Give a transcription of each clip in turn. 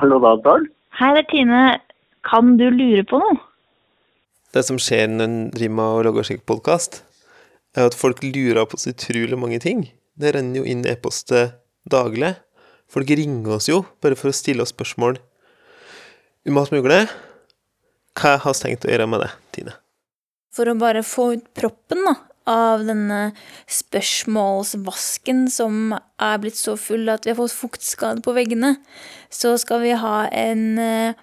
Hallo, da, Tord. Hei, det er Tine. Kan du lure på noe? Det som skjer når en driver med å lage slik podkast, er at folk lurer på så utrolig mange ting. Det renner jo inn e-post daglig. Folk ringer oss jo bare for å stille oss spørsmål om mulig. Hva har vi tenkt å gjøre med det, Tine? For å bare få ut proppen da, av denne spørsmålsvasken som er blitt så full at vi har fått fuktskade på veggene, så skal vi ha en eh,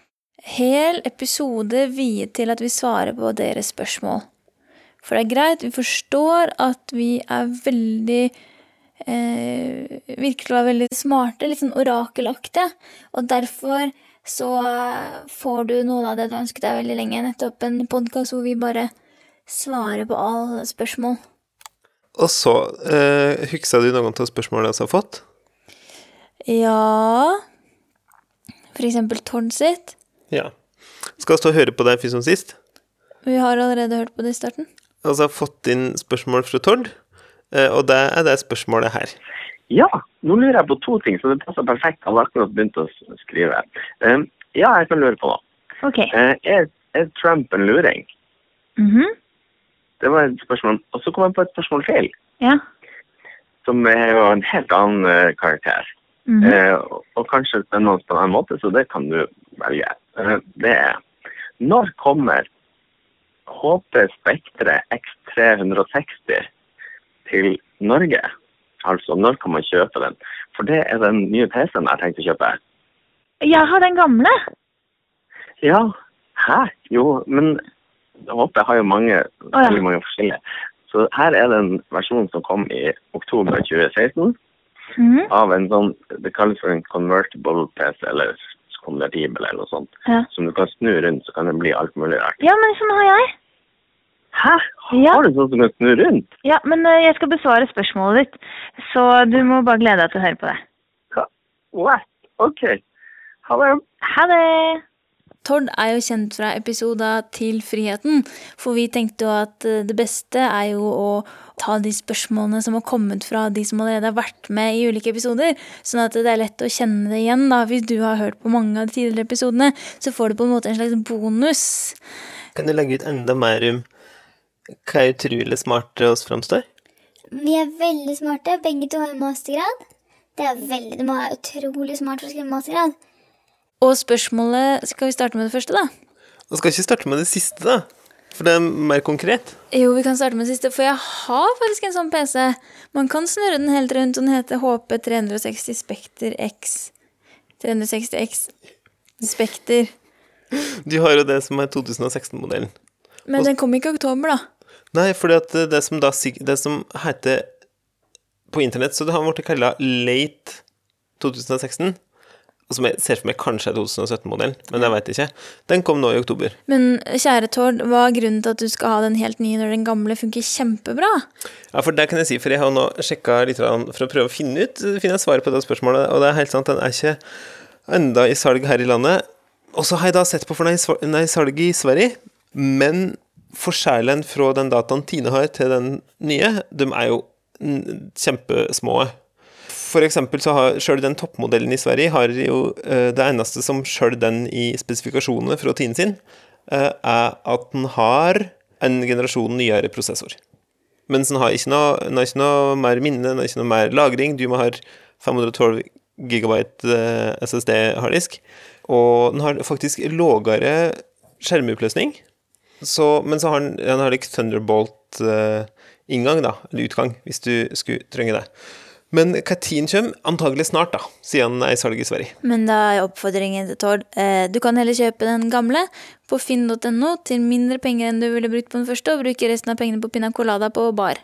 hel episode viet til at vi svarer på deres spørsmål. For det er greit, vi forstår at vi er veldig eh, Virker å veldig smarte, litt sånn orakelaktige, og derfor så får du noe av det du ønsket deg veldig lenge, nettopp en podkast hvor vi bare svarer på alle spørsmål. Og så eh, husker du noen av spørsmålene vi har fått? Ja For eksempel Tord sitt. Ja. Skal vi stå og høre på deg først som sist? Vi har allerede hørt på det i starten. Altså, jeg har fått inn spørsmål fra Tord, eh, og det er det spørsmålet her. Ja, nå lurer jeg på to ting, så det passer perfekt. Jeg har akkurat begynt å skrive. Um, ja, jeg kan lure på noe. Ok. Eh, er, er Trump en luring? Mhm. Det var et spørsmål. Og så kom jeg på et spørsmål til, Ja. som er jo en helt annen eh, karakter. Mhm. Eh, og, og kanskje spennende på en annen måte, så det kan du velge. Eh, det er Når kommer HP Spektre X360 til Norge? Altså, når kan man kjøpe den? For det er den nye PC-en jeg har tenkt å kjøpe. Jeg har den gamle. Ja, hæ? Jo, men HP har jo mange, ja. mange forskjellige. Så her er det en versjon som kom i oktober 2016 Mm. av en sånn, det kalles for en convertible PC, eller konvertibel eller noe sånt, Ja. som du kan snu rundt, så kan det bli alt mulig rart. ja, men sånn har jeg. Hæ? Ja. Har du sånn som kan snu rundt? Ja, men uh, jeg skal besvare spørsmålet ditt, så du må bare glede deg til å høre på det. What? Ok. Ha det. Ha det! Tord er jo kjent fra episoder til Friheten, for vi tenkte jo at eh, det beste er jo å ta de spørsmålene som har kommet fra de som allerede har vært med i ulike episoder, sånn at det er lett å kjenne det igjen. da. Hvis du har hørt på mange av de tidligere episodene, så får du på en måte en slags bonus. Kan du legge ut enda mer om hva utrolig smarte oss framstår? Vi er veldig smarte. Begge to har mastergrad. Det er veldig, Du må være utrolig smart for å skrive mastergrad. Og spørsmålet Skal vi starte med det første, da? Vi skal ikke starte med det siste, da? For det er mer konkret. Jo, vi kan starte med det siste, for jeg har faktisk en sånn PC. Man kan snurre den helt rundt, og den heter HP 360 Spekter X. 360X Spekter. Du har jo det som er 2016-modellen. Men den kom ikke i oktober, da. Nei, for det som da Det som heter på internett, så det har blitt kalla late 2016. Som jeg ser for meg kanskje er 2017-modellen, men jeg veit ikke. Den kom nå i oktober. Men kjære Tord, hva er grunnen til at du skal ha den helt nye når den gamle funker kjempebra? Ja, for det kan jeg si, for jeg har nå sjekka litt for å prøve å finne ut finne et svar på det spørsmålet, og det er helt sant, den er ikke enda i salg her i landet. Og så har jeg da sett på for den er i salg i Sverige, men forskjellen fra den dataen Tine har til den nye, de er jo kjempesmå. For eksempel så har sjøl den toppmodellen i Sverige har jo eh, Det eneste som sjøl den i spesifikasjonene fra Tine sin, eh, er at den har en generasjon nyere prosessor. Mens den har ikke noe, den har ikke noe mer minne, den har ikke noe mer lagring. Du må ha 512 gigabyte eh, SSD harddisk. Og den har faktisk lavere skjermoppløsning. Men så har den, den har like Thunderbolt-inngang, da, eller utgang, hvis du skulle trenge det. Men når kommer? Antagelig snart, da, siden den er i salg i Sverige. Men da er oppfordringen til Tord eh, Du kan heller kjøpe den gamle på finn.no til mindre penger enn du ville brukt på den første, og bruke resten av pengene på pina colada på bar.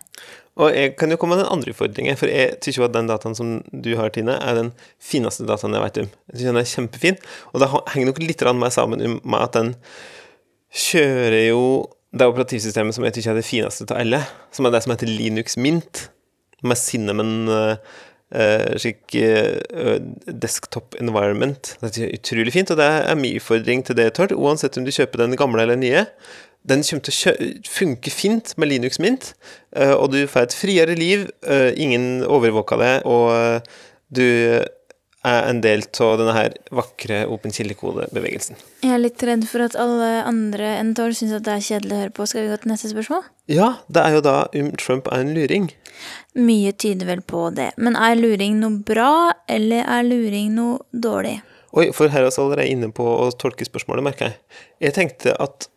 Og jeg kan jo komme med den andre utfordringen, for jeg syns jo at den dataen som du har, Tine, er den fineste dataen jeg vet om. Jeg synes den er kjempefin, og det henger nok litt mer sammen med at den kjører jo det operativsystemet som jeg syns er det fineste av alle, som er det som heter Linux Mint, med cinnamon uh, slik uh, desktop environment. Det er utrolig fint, og det er min utfordring til det, Tord, uansett om du kjøper den gamle eller nye den kommer til å funke fint med Linux Mint, uh, og du får et friere liv, eh, ingen overvåker det, og eh, du er en del av denne her vakre åpen Kilde-kode-bevegelsen. Jeg er litt redd for at alle andre enn Tord syns at det er kjedelig å høre på. Skal vi gå til neste spørsmål? Ja, det er jo da om Trump er en luring. Mye tyder vel på det. Men er luring noe bra, eller er luring noe dårlig? Oi, for her er vi allerede inne på å tolke spørsmålet, merker jeg. Jeg tenkte at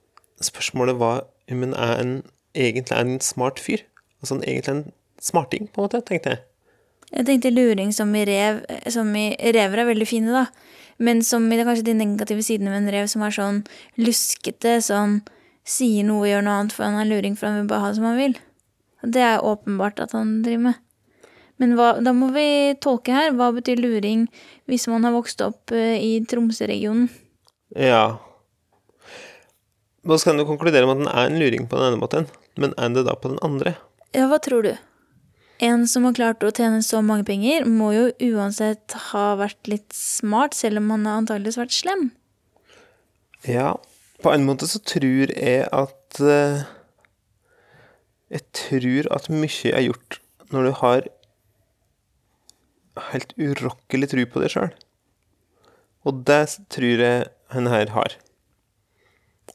spørsmålet var om han er en, egentlig er en smart fyr. Altså en, egentlig en smarting, på en måte, tenkte jeg. Jeg tenkte luring som i rev som i, Rever er veldig fine, da. Men som i det kanskje de negative sidene ved en rev, som er sånn luskete, sånn sier noe og gjør noe annet, for han er luring, for han vil bare ha det som han vil. Det er åpenbart at han driver med. Men hva, da må vi tolke her. Hva betyr luring hvis man har vokst opp eh, i Tromsø-regionen? Ja. Da en jo konkludere med at den er en luring på den ene måten, men er det da på den andre? Ja, hva tror du? En som har klart å tjene så mange penger, må jo uansett ha vært litt smart, selv om han har antakeligvis vært slem. Ja, på en måte så tror jeg at eh, Jeg tror at mye er gjort når du har helt urokkelig tro på deg sjøl. Og det tror jeg han her har.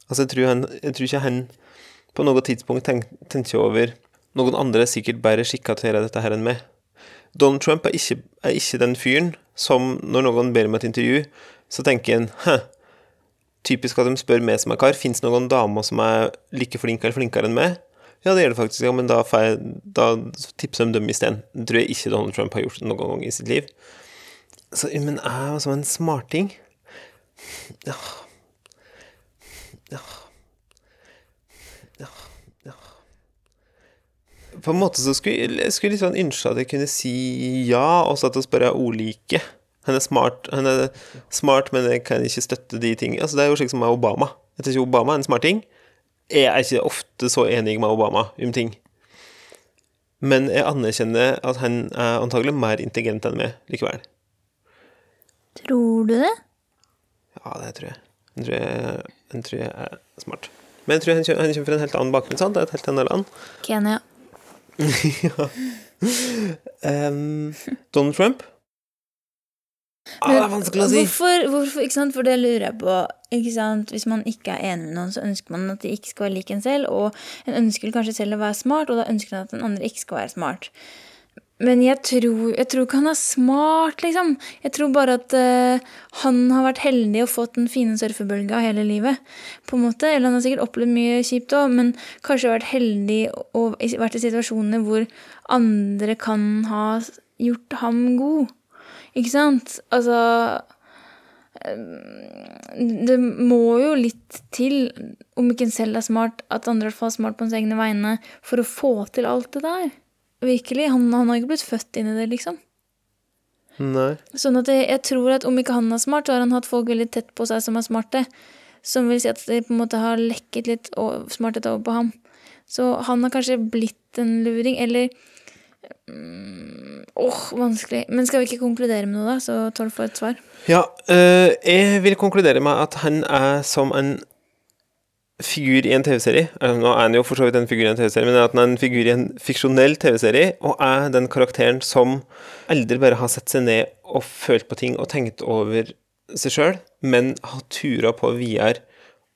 Altså, jeg tror, han, jeg tror ikke han på noe tidspunkt tenk, tenker over noen andre er sikkert bedre skikka til å gjøre dette her enn meg. Donald Trump er ikke, er ikke den fyren som når noen ber om et intervju, så tenker en hæ, typisk at de spør meg som er kar, fins noen damer som er like flink eller flinkere enn meg? Ja, det gjør det faktisk, ja, men da, jeg, da tipser de dem isteden. Det tror jeg ikke Donald Trump har gjort noen gang i sitt liv. Så, men jeg er altså en smarting. Ja. Ja. På en måte så skulle skulle litt sånn ønske at jeg kunne si ja, og så at vi spør er olike. Han er smart, han er smart, men jeg kan ikke støtte de tingene. Altså, det er jo slik som med Obama. Jeg tror ikke Obama er en smart ting. Jeg er ikke ofte så enig med Obama om ting. Men jeg anerkjenner at han er antagelig mer intelligent enn meg likevel. Tror du det? Ja, det tror jeg. Han tror jeg, tror jeg er smart. Men jeg tror han han kommer fra en helt annen bakgrunn. sant? Det er et helt annet land. Kenya. Um, Donald Trump? Ah, det er vanskelig å si. Hvorfor, hvorfor, ikke sant? For det lurer jeg på. Ikke sant? Hvis man ikke er enig med noen, så ønsker man at de ikke skal være lik en selv. Og en ønsker kanskje selv å være smart, og da ønsker man at den andre ikke skal være smart. Men jeg tror, jeg tror ikke han er smart, liksom. Jeg tror bare at uh, han har vært heldig og fått den fine surfebølga hele livet. på en måte. Eller han har sikkert opplevd mye kjipt òg, men kanskje vært heldig og vært i situasjoner hvor andre kan ha gjort ham god. Ikke sant? Altså Det må jo litt til, om ikke en selv er smart, at andre er smart på ens egne vegne, for å få til alt det der. Virkelig. Han, han har ikke blitt født inn i det, liksom. Nei. Sånn at jeg, jeg, tror at om ikke han er smart, så har han hatt folk veldig tett på seg som er smarte. Som vil si at de på en måte har lekket litt smarthet over på ham. Så han har kanskje blitt en luring, eller Mm, åh, oh, vanskelig. Men skal vi ikke konkludere med noe, da, så Tolv får et svar? Ja, øh, jeg vil konkludere med at han er som en figur i en TV-serie. Nå er han jo for så vidt en figur i en TV-serie, men at han er en figur i en fiksjonell TV-serie, og er den karakteren som aldri bare har sett seg ned og følt på ting og tenkt over seg sjøl, men har tura på videre,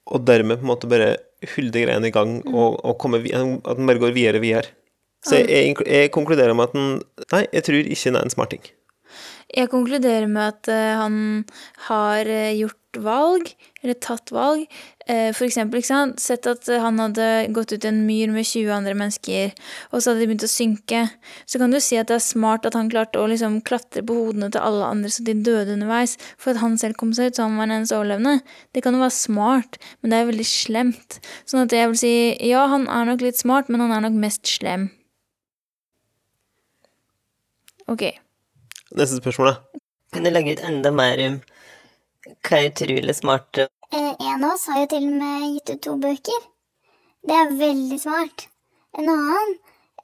og dermed på en måte bare hulde greiene i gang, og, og komme, at den bare går videre og videre. Så jeg, jeg, konkluderer med at han Nei, jeg tror ikke han er en smarting. Jeg konkluderer med at uh, han har uh, gjort valg, eller tatt valg. Uh, for eksempel, ikke sant, sett at han hadde gått ut i en myr med 20 andre mennesker, og så hadde de begynt å synke. Så kan du si at det er smart at han klarte å liksom klatre på hodene til alle andre så de døde underveis, for at han selv kom seg ut, så han var den eneste overlevende. Det kan jo være smart, men det er veldig slemt. Sånn at jeg vil si ja, han er nok litt smart, men han er nok mest slem. Ok. Neste spørsmål, da. Kan du legge ut enda mer om hva er utrolig smart eh, En av oss har jo til og med gitt ut to bøker. Det er veldig smart. En annen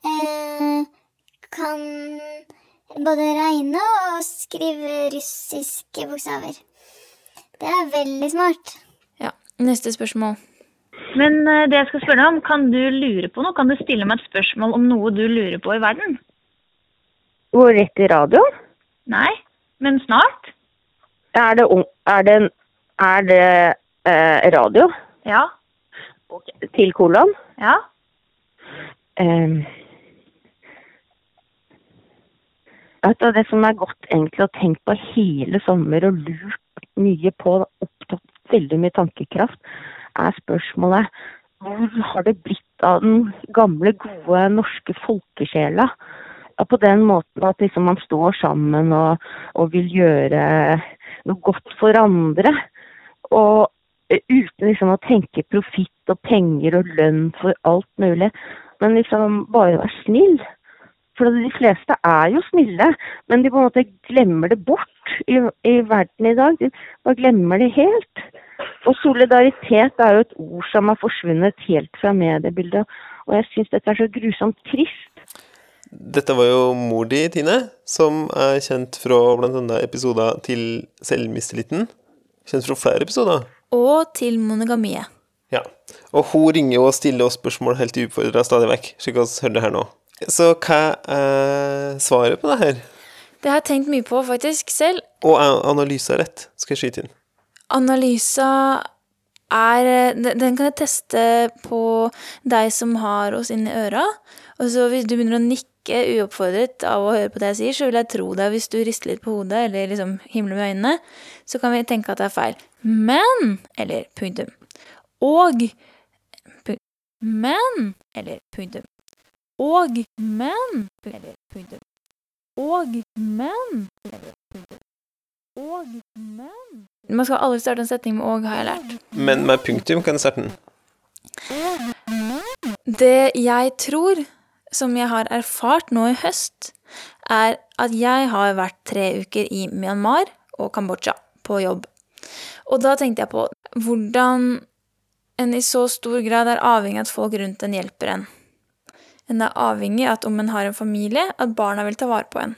eh, kan både regne og skrive russiske bokstaver. Det er veldig smart. Ja. Neste spørsmål. Men eh, det jeg skal spørre deg om, kan du lure på noe? Kan du stille meg et spørsmål om noe du lurer på i verden? Gå rett i radioen? Nei. Men snart? Er det, er det, er det eh, radio Ja. til kolon? Ja. Um, vet du, det som er godt egentlig å tenke på hele sommer og lurt mye på, opptatt veldig mye tankekraft, er spørsmålet hvor har det blitt av den gamle, gode norske folkesjela? På den måten at liksom man står sammen og, og vil gjøre noe godt for andre. Og eh, uten liksom å tenke profitt og penger og lønn for alt mulig. Men liksom bare være snill. For de fleste er jo snille, men de på en måte glemmer det bort i, i verden i dag. De bare glemmer det helt. Og solidaritet er jo et ord som har forsvunnet helt fra mediebildet. Og jeg syns dette er så grusomt trist. Dette var jo mor di, Tine, som er kjent fra bl.a. episoder til Selvmistilliten. Kjent fra flere episoder. Og til monogamiet. Ja. Og hun ringer jo og stiller oss spørsmål helt uoppfordra stadig vekk, slik vi hører det her nå. Så hva er svaret på det her? Det har jeg tenkt mye på faktisk selv. Og er analysa rett, skal jeg skyte inn. Analysa er Den kan jeg teste på deg som har oss inni øra. Og så hvis du begynner å nikke uoppfordret av å høre på det jeg sier, så vil jeg tro deg hvis du rister litt på hodet eller liksom himler med øynene. Så kan vi tenke at det er feil. Men Eller punktum. Og punktum. Men Eller punktum. Og men Eller punktum. Og men Eller punktum. Og men Man skal aldri starte en setning med 'og', har jeg lært. Men med punktum kan du starte den. Det jeg tror, som jeg har erfart nå i høst, er at jeg har vært tre uker i Myanmar og Kambodsja på jobb. Og da tenkte jeg på hvordan en i så stor grad er avhengig av at folk rundt en hjelper en. En er avhengig av at om en har en familie, at barna vil ta vare på en.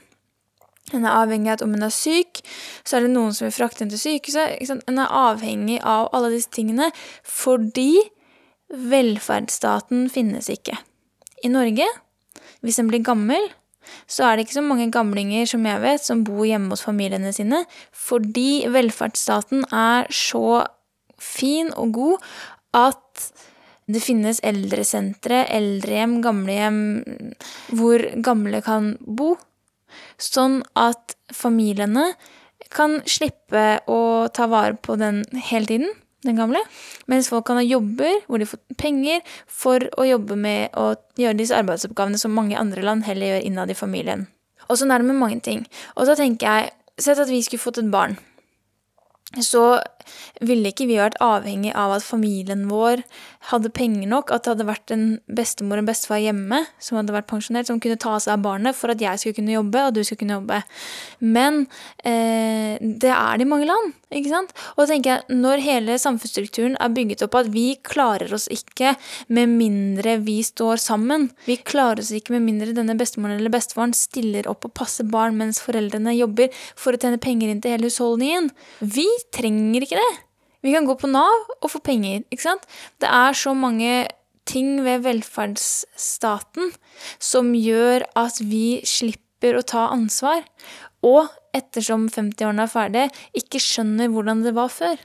En er avhengig av at om en er syk, så er det noen som vil frakte en til sykehuset. En er avhengig av alle disse tingene fordi velferdsstaten finnes ikke. I Norge, hvis en blir gammel, så er det ikke så mange gamlinger som jeg vet som bor hjemme hos familiene sine, fordi velferdsstaten er så fin og god at det finnes eldresentre, eldrehjem, gamlehjem hvor gamle kan bo. Sånn at familiene kan slippe å ta vare på den hele tiden, den gamle. Mens folk kan ha jobber hvor de får penger for å jobbe med å gjøre disse arbeidsoppgavene som mange andre land heller gjør innad i familien. Og sånn er det mange ting. Og så tenker jeg, sett at vi skulle fått et barn. Så ville ikke vi vært avhengig av at familien vår hadde penger nok, at det hadde vært en bestemor og en bestefar hjemme som hadde vært pensjonert, som kunne ta seg av barnet for at jeg skulle kunne jobbe og du skulle kunne jobbe. Men eh, det er det i mange land, ikke sant? Og da tenker jeg, når hele samfunnsstrukturen er bygget opp at vi klarer oss ikke med mindre vi står sammen, vi klarer oss ikke med mindre denne bestemoren eller bestefaren stiller opp og passer barn mens foreldrene jobber for å tjene penger inn til hele husholdningen. Vi trenger ikke det. Vi kan gå på Nav og få penger, ikke sant? Det er så mange ting ved velferdsstaten som gjør at vi slipper å ta ansvar, og ettersom 50-årene er ferdige, ikke skjønner hvordan det var før.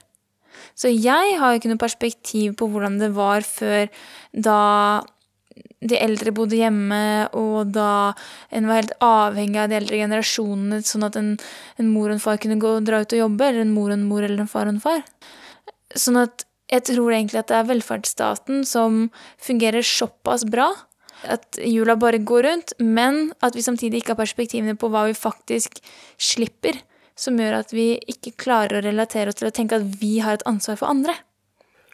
Så jeg har ikke noe perspektiv på hvordan det var før da de eldre bodde hjemme, og da en var helt avhengig av de eldre generasjonene, sånn at en, en mor og en far kunne gå og dra ut og jobbe, eller en mor og en mor eller en far og en far. Sånn at jeg tror egentlig at det er velferdsstaten som fungerer såpass bra at jula bare går rundt, men at vi samtidig ikke har perspektivene på hva vi faktisk slipper, som gjør at vi ikke klarer å relatere oss til å tenke at vi har et ansvar for andre.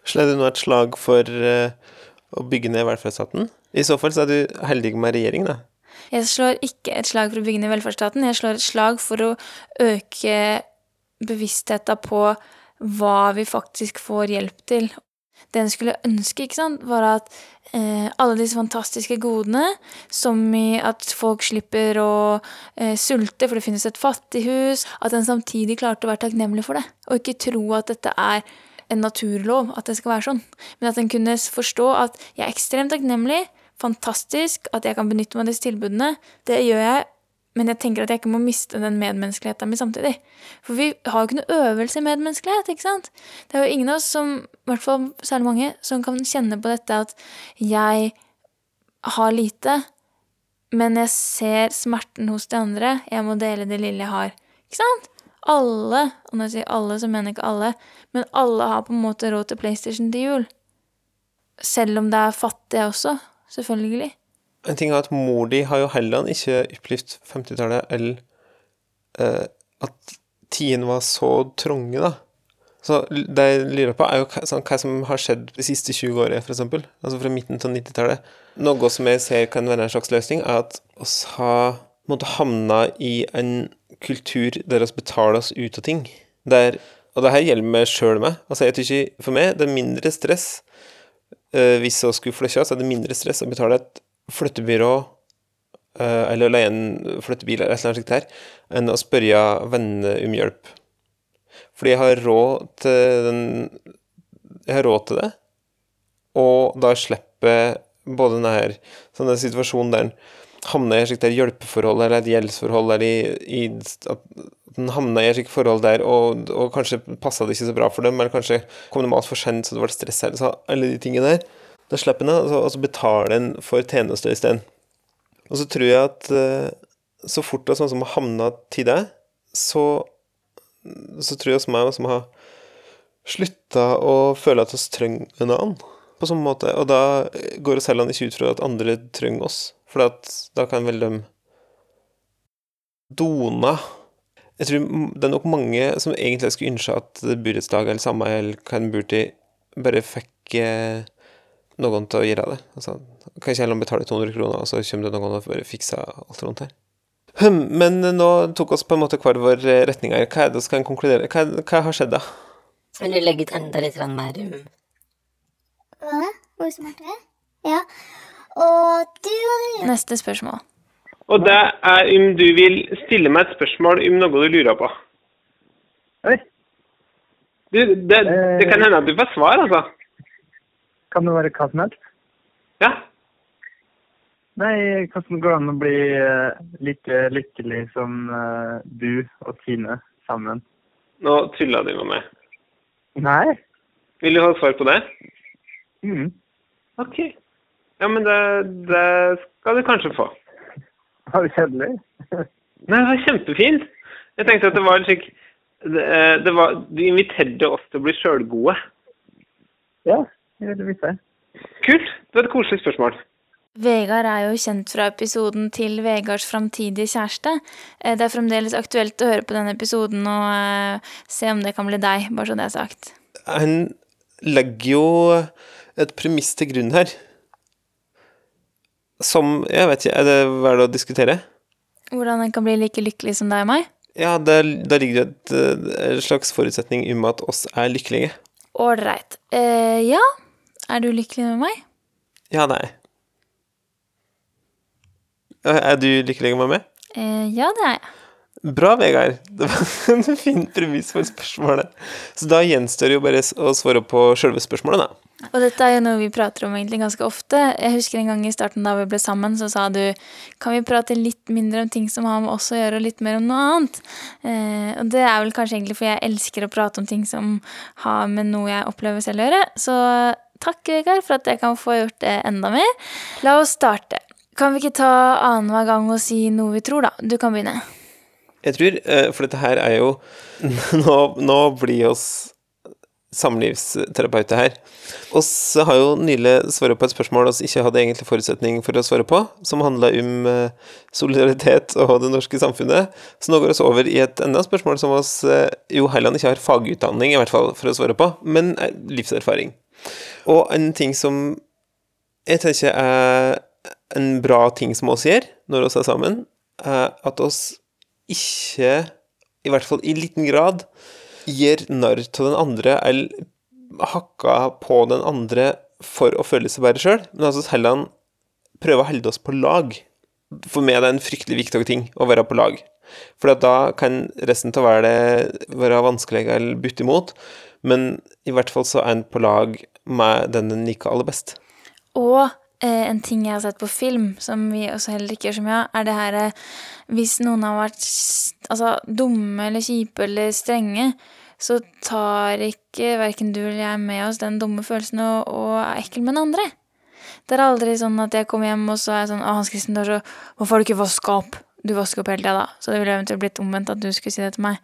Slår du nå et slag for eh, å bygge ned velferdsstaten? I så fall så er du heldig med regjering, da. Jeg slår ikke et slag for å bygge ned velferdsstaten, jeg slår et slag for å øke bevisstheten på hva vi faktisk får hjelp til. Det en skulle ønske, ikke sant, var at eh, alle disse fantastiske godene, som i at folk slipper å eh, sulte for det finnes et fattighus, at en samtidig klarte å være takknemlig for det, og ikke tro at dette er en naturlov, at det skal være sånn, men at en kunne forstå at jeg er ekstremt takknemlig, fantastisk at jeg kan benytte meg av disse tilbudene. Det gjør jeg men jeg tenker at jeg ikke må miste den medmenneskeligheten min samtidig. For vi har jo ikke noe øvelse i medmenneskelighet, ikke sant? Det er jo ingen av oss som, i hvert fall særlig mange, som kan kjenne på dette at jeg har lite, men jeg ser smerten hos de andre, jeg må dele det lille jeg har. Ikke sant? Alle, og når jeg sier alle, så mener jeg ikke alle, men alle har på en måte råd til PlayStation til jul. Selv om det er fattige også, selvfølgelig. En ting er at mor di har jo heller ikke opplevd 50-tallet, eller eh, at tidene var så trange, da. Så det jeg lurer på, er jo hva, sånn, hva som har skjedd de siste 20 årene, eksempel. Altså fra midten til 90-tallet. Noe som jeg ser kan være en slags løsning, er at oss har måtte havna i en kultur der oss betaler oss ut av ting. Der, og det her gjelder meg sjøl med. Altså, jeg tykker, for meg det er mindre stress eh, hvis vi skulle flytte, oss, er det mindre stress å betale et flyttebyrå eh, eller leie en flyttebil eller annet slikt her, enn å spørre vennene om hjelp. Fordi jeg har råd til den Jeg har råd til det, og da slipper både denne her sånne situasjonen der en havner i et slikt hjelpeforhold eller et gjeldsforhold, eller i, i at den havna i et slikt forhold der, og, og kanskje passa det ikke så bra for dem, eller kanskje kom de altfor sent, så det ble stress her, alle de tingene der. Da slipper en altså og betaler en for tjenester isteden. Og så tror jeg at eh, så fort det er sånn som har havna til det, så, så tror jeg hos meg som har slutta å føle at vi trenger en annen på sånn måte. Og da går vi heller ikke ut fra at andre trenger oss, for da kan vel de dona Jeg tror det er nok mange som egentlig skulle ønske at burettslag eller samme eller hva en bor til, bare fikk noen til å gjøre det. Altså, kan ikke heller betale 200 kroner, og så kommer det noen og bare fikser alt rundt her. Hm, men nå tok oss på en måte hver vår retning her. Hva er det vi kan konkludere? Hva, hva, har skjedd, da? Vil du legge ut enda litt mer um, Hva? Hvor smart er jeg? Ja. Og du Neste spørsmål. Og det er om du vil stille meg et spørsmål om noe du lurer på. Oi. Du, det, det kan hende at du får svar, altså. Kan det være hva som helst? Ja. Nei, hvordan går det an å bli eh, like lykkelig som eh, du og Tine sammen? Nå tulla du med meg. Nei. Vil du ha svar på det? Mm. Ok. Ja, men det, det skal du kanskje få. Var det kjedelig? Nei, det var kjempefint. Jeg tenkte at det var slik det, eh, det var, Du inviterte oss til å bli sjølgode. Ja, jeg ville vite. Kult. Det var et koselig spørsmål. Vegard er jo kjent fra episoden til Vegards framtidige kjæreste. Eh, Det er fremdeles aktuelt å høre på denne episoden og eh, se om det kan bli deg, bare så det er sagt. Han legger jo et premiss til grunn her. Som Jeg vet ikke, er det verdt å diskutere? Hvordan han kan bli like lykkelig som deg og meg? Ja, det, der ligger det et, en slags forutsetning om at oss er lykkelige. Ålreit. Eh, ja, er du lykkelig med meg? Ja, nei. Er du lykkelig med meg? Eh, ja, det er jeg. Bra, Vegard. Det var en fin premiss for spørsmålet. Så da gjenstår jo bare å svare på sjølve spørsmålet, da. Og dette er jo noe vi prater om egentlig ganske ofte. Jeg husker en gang i starten da vi ble sammen, så sa du kan vi prate litt mindre om ting som har med oss å gjøre, og litt mer om noe annet. Eh, og det er vel kanskje egentlig fordi jeg elsker å prate om ting som har med noe jeg opplever selv å gjøre. Så takk, Vegard, for at jeg kan få gjort det enda mer. La oss starte. Kan vi ikke ta annenhver gang og si noe vi tror, da? Du kan begynne. Jeg tror, eh, for dette her er jo Nå, nå blir oss samlivsterapeuter her. Oss har jo nylig svart på et spørsmål vi ikke hadde egentlig forutsetning for å svare på, som handla om eh, solidaritet og det norske samfunnet. Så nå går vi over i et enda spørsmål som oss eh, jo heller ikke har fagutdanning, i hvert fall, for å svare på, men livserfaring. Og en ting som jeg tenker er en bra ting som oss gjør når vi er sammen, er at oss ikke, i hvert fall i liten grad, gir narr til den andre eller hakker på den andre for å føle seg bedre sjøl, men altså heller prøve å holde oss på lag. For meg er det en fryktelig viktig ting å være på lag. For da kan resten av verden være vanskeligere eller bytte imot, men i hvert fall så er en på lag med den en liker aller best. Og eh, en ting jeg har sett på film, som vi også heller ikke gjør så mye av, er det her eh, Hvis noen har vært altså, dumme eller kjipe eller strenge, så tar ikke verken du eller jeg med oss den dumme følelsen og, og er ekkel med den andre. Det er aldri sånn at jeg kommer hjem og så er jeg sånn Å, Hans Kristen, Hvorfor har du ikke vaska opp? Du vasker opp hele tida, da. Så det ville eventuelt blitt omvendt at du skulle si det til meg.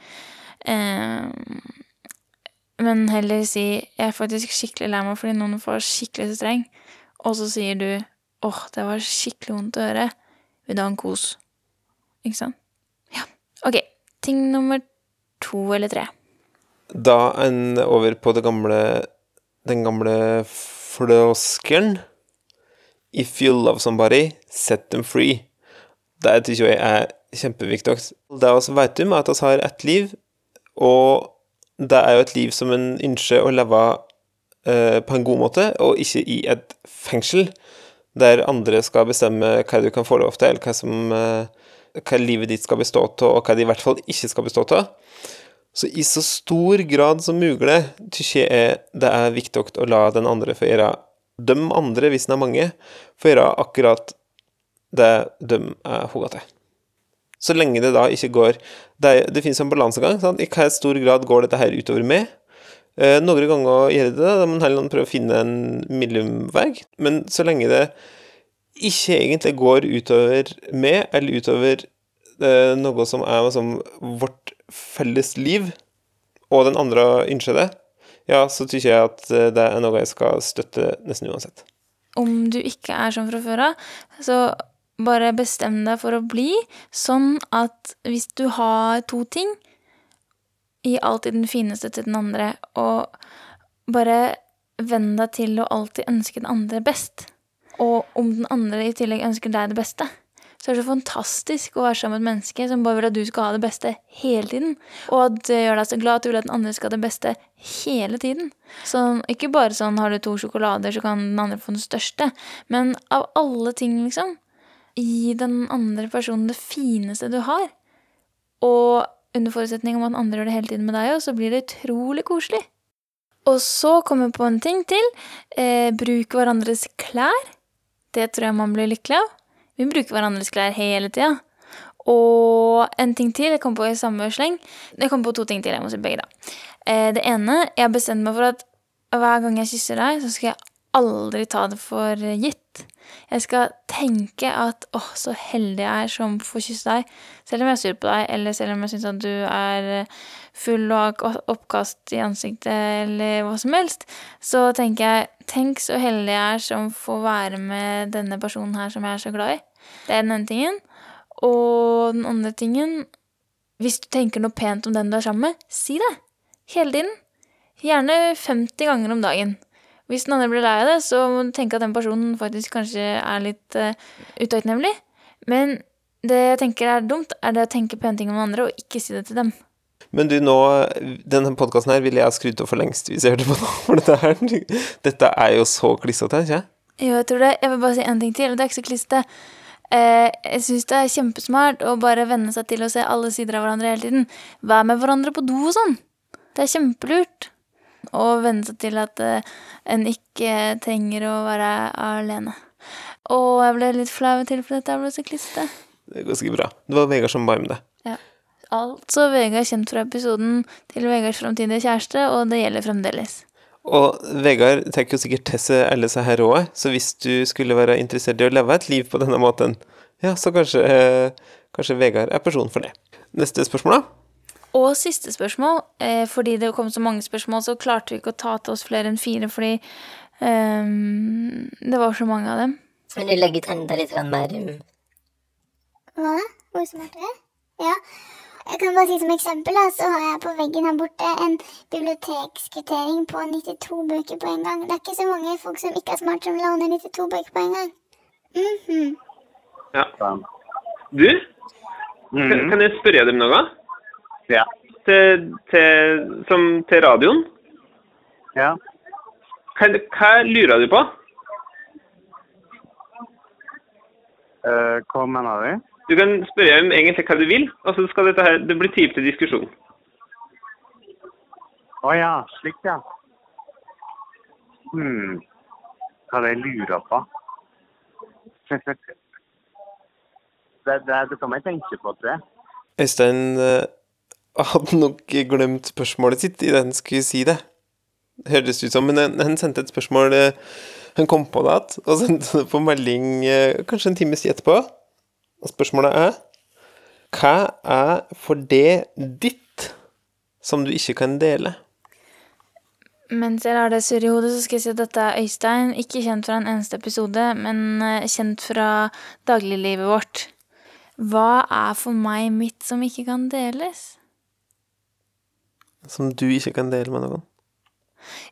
Eh, men heller si Jeg er faktisk skikkelig lei meg fordi noen får skikkelig så streng, og så sier du åh, det var skikkelig vondt å høre. Vil du ha en kos? Ikke sant? Ja. Ok. Ting nummer to eller tre. Da en over på det gamle den gamle floskelen If you love somebody, set them free. Det syns jeg er kjempeviktig. Det vi vet om, er at vi har ett liv, og det er jo et liv som en ønsker å leve eh, på en god måte, og ikke i et fengsel der andre skal bestemme hva du kan få lov til, eller hva, som, eh, hva livet ditt skal bestå av, og hva det i hvert fall ikke skal bestå av. Så i så stor grad som mulig syns jeg er, det er viktig å la den andre få gjøre De andre, hvis den er mange, få gjøre akkurat det de er hugga til. Så lenge det da ikke går Det, det finnes en balansegang. Sant? I hva stor grad går dette her utover meg? Eh, noen ganger gjør det det, da må heller prøve å finne en mellomvei. Men så lenge det ikke egentlig går utover meg, eller utover eh, noe som er liksom, vårt felles liv, og den andre ønsker det, ja, så syns jeg at eh, det er noe jeg skal støtte nesten uansett. Om du ikke er sånn fra før av, så bare bestem deg for å bli sånn at hvis du har to ting, gi alltid den fineste til den andre, og bare venn deg til å alltid ønske den andre best. Og om den andre i tillegg ønsker deg det beste, så er det så fantastisk å være sammen med et menneske som bare vil at du skal ha det beste hele tiden. Og at det gjør deg så glad at du vil at den andre skal ha det beste hele tiden. Så ikke bare sånn har du to sjokolader, så kan den andre få den største. Men av alle ting, liksom. Gi den andre personen det fineste du har. Og under forutsetning om at den andre gjør det hele tiden med deg òg, så blir det utrolig koselig. Og så kommer jeg på en ting til. Eh, bruk hverandres klær. Det tror jeg man blir lykkelig av. Vi bruker hverandres klær hele tida. Og en ting til. Jeg kom på i samme sleng. Jeg kom på to ting til. Jeg må si begge, da. Eh, det ene, jeg har bestemt meg for at hver gang jeg kysser deg, så skal jeg aldri ta det for gitt. Jeg skal tenke at åh, så heldig jeg er som får kysse deg, selv om jeg er sur på deg, eller selv om jeg syns at du er full og har oppkast i ansiktet, eller hva som helst. Så tenker jeg, tenk så heldig jeg er som får være med denne personen her som jeg er så glad i. Det er den ene tingen. Og den andre tingen, hvis du tenker noe pent om den du er sammen med, si det. Hele tiden. Gjerne 50 ganger om dagen. Hvis den andre blir lei av det, så må du tenke at den personen faktisk kanskje er litt uh, utakknemlig. Men det jeg tenker er dumt, er det å tenke pene ting om andre, og ikke si det til dem. Men du, nå Denne podkasten her ville jeg skrudd av for lengst hvis jeg hørte på nå. For dette, her, dette er jo så klissete, ikke Jo, jeg tror det. Jeg vil bare si en ting til, og det er ikke så klissete. Eh, jeg syns det er kjempesmart å bare venne seg til å se alle sider av hverandre hele tiden. Vær med hverandre på do og sånn. Det er kjempelurt. Og venne seg til at eh, en ikke trenger å være alene. Og jeg ble litt flau til at dette ble så klissete. Det går sikkert bra. Det var Vegard som ba om det. Ja. Altså Vegard kjent fra episoden til Vegards framtidige kjæreste, og det gjelder fremdeles. Og Vegard tar jo sikkert til seg alle disse her rådene, så hvis du skulle være interessert i å leve et liv på denne måten, ja, så kanskje, eh, kanskje Vegard er personen for det. Neste spørsmål, da? Og siste spørsmål. Eh, fordi det kom så mange spørsmål, så klarte vi ikke å ta til oss flere enn fire, fordi ehm, det var så mange av dem. Vil du legge til enda litt mer um, Hva da? Hvor det? Ja. Jeg kan bare si som eksempel, da, så har jeg på veggen her borte en bibliotekskvittering på 92 bøker på en gang. Det er ikke så mange folk som ikke er smart som låner 92 bøker på en gang. Mhm. Ja. Du, kan, kan jeg spørre deg om noe? Ja. Til, til, som til radioen? Ja. Hva, hva lurer du på? Uh, hva mener du? Du kan spørre om egentlig hva du vil, og så skal dette her, det bli tid til diskusjon. Å ja, slik ja. Hm. Hva det jeg lurer på? det, det er det som jeg tenke på, tror jeg. Øystein eh, hadde nok glemt spørsmålet sitt i det han skulle si det. Høres ut som, men han sendte et spørsmål eh, Han kom på det igjen, og sendte det på melding eh, kanskje en times tid etterpå. Og spørsmålet er Hva er for det ditt som du ikke kan dele? Mens jeg lar det surre i hodet, så skal jeg si at dette er Øystein. Ikke kjent fra en eneste episode, men eh, kjent fra dagliglivet vårt. Hva er for meg mitt som ikke kan deles? Som du ikke kan dele med noen?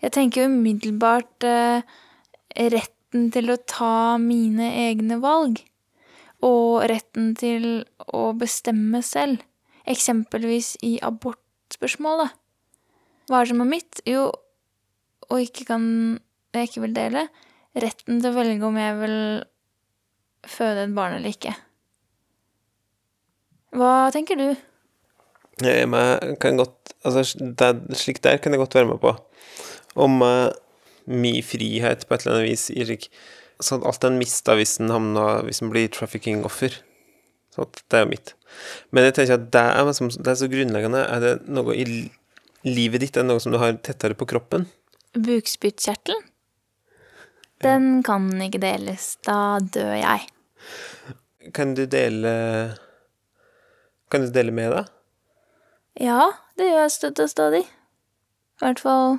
Jeg tenker umiddelbart eh, retten til å ta mine egne valg. Og retten til å bestemme selv. Eksempelvis i abortspørsmålet. Hva er det som er mitt? Jo, og ikke kan Jeg ikke vil dele. Retten til å velge om jeg vil føde et barn eller ikke. Hva tenker du? Meg kan godt Altså, det, slik der kan jeg godt være med på. Om uh, min frihet på et eller annet vis i slik Sånn alt en mister hvis en havner Hvis den blir trafficking-offer. Sånn det er jo mitt. Men jeg tenker at det er, liksom, det er så grunnleggende. Er det noe i livet ditt, er det noe som du har tettere på kroppen? Bukspyttkjertelen? Den kan ikke deles. Da dør jeg. Kan du dele Kan du dele med deg? Ja, det gjør jeg støtt og stadig. I hvert fall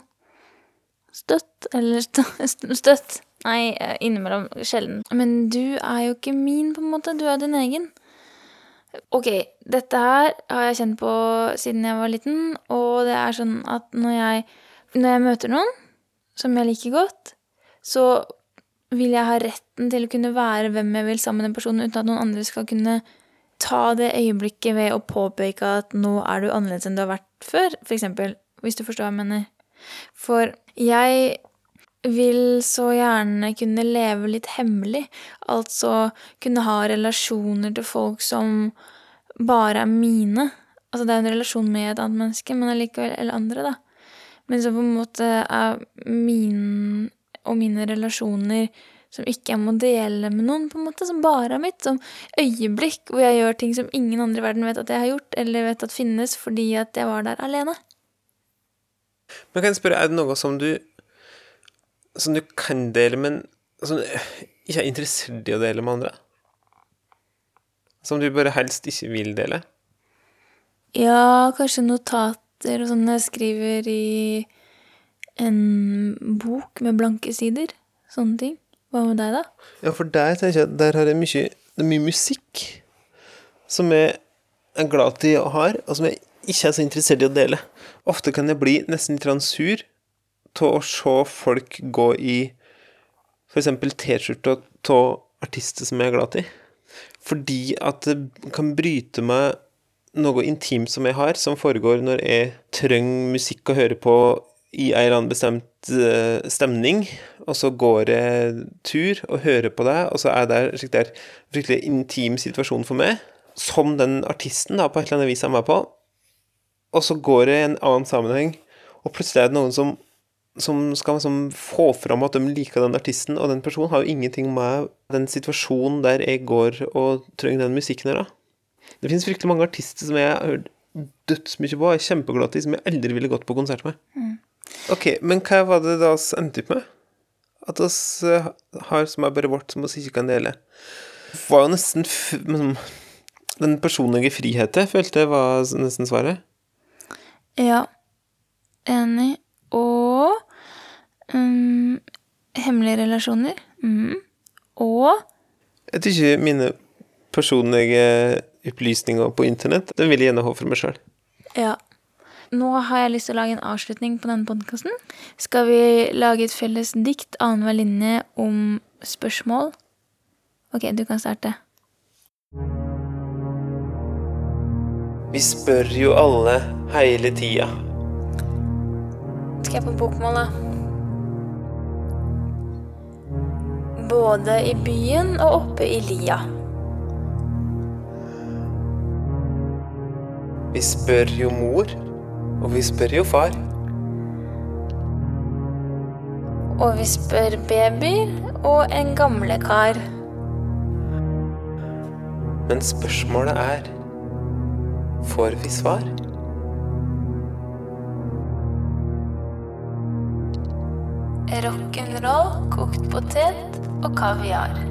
støtt, eller støtt. Nei, eh, innimellom sjelden. Men du er jo ikke min, på en måte. Du er din egen. Ok, dette her har jeg kjent på siden jeg var liten, og det er sånn at når jeg, når jeg møter noen som jeg liker godt, så vil jeg ha retten til å kunne være hvem jeg vil sammen med den personen, uten at noen andre skal kunne ta det øyeblikket ved å påpeke at nå er du annerledes enn du har vært før, eksempel, hvis du forstår hva jeg mener. For jeg vil så gjerne kunne leve litt hemmelig, altså kunne ha relasjoner til folk som bare er mine. Altså det er en relasjon med et annet menneske, men allikevel Eller andre, da. Men som på en måte er min og mine relasjoner som ikke jeg må dele med noen, på en måte, som bare er mitt. Som øyeblikk hvor jeg gjør ting som ingen andre i verden vet at jeg har gjort, eller vet at finnes, fordi at jeg var der alene. Men kan jeg spørre, er det noe som du Som du kan dele, men som du ikke er interessert i å dele med andre? Som du bare helst ikke vil dele? Ja, kanskje notater og sånn jeg skriver i en bok med blanke sider. Sånne ting. Hva med deg, da? Ja, for der tenker jeg at der har jeg mye Det er mye musikk som jeg er glad til og har, og som jeg ikke er så interessert i å dele. Ofte kan jeg bli nesten litt sur av å se folk gå i f.eks. T-skjorter av artister som jeg er glad i. Fordi at det kan bryte meg noe intimt som jeg har, som foregår når jeg trenger musikk å høre på i en eller annen bestemt eh, stemning, og så går jeg tur og hører på deg, og så er det der fryktelig intim situasjon for meg, som den artisten da på et eller annet vis er med på, og så går jeg i en annen sammenheng, og plutselig er det noen som, som skal liksom få fram at de liker den artisten, og den personen har jo ingenting med den situasjonen der jeg går og trenger den musikken her, da. Det finnes fryktelig mange artister som jeg har hørt dødsmye på, er kjempeglad i, som jeg aldri ville gått på konsert med. Ok, men hva var det da vi endte opp med? At vi eh, har som er bare vårt, som vi ikke kan dele. Det var jo nesten f Den personlige friheten følte jeg var nesten svaret. Ja. Enig. Og um, hemmelige relasjoner. Mm. Og Jeg tykker mine personlige opplysninger på internett, den vil jeg gjerne ha for meg sjøl. ja. Nå har jeg lyst til å lage en avslutning på denne podkasten. Skal vi lage et felles dikt annenhver linje om spørsmål? Ok, du kan starte. Vi spør jo alle hele tida. Skal jeg på bokmål, da? Både i byen og oppe i lia. Vi spør jo mor, og vi spør jo far. Og vi spør babyer og en gamle kar. Men spørsmålet er Får vi svar? Rock'n'roll, kokt potet og kaviar.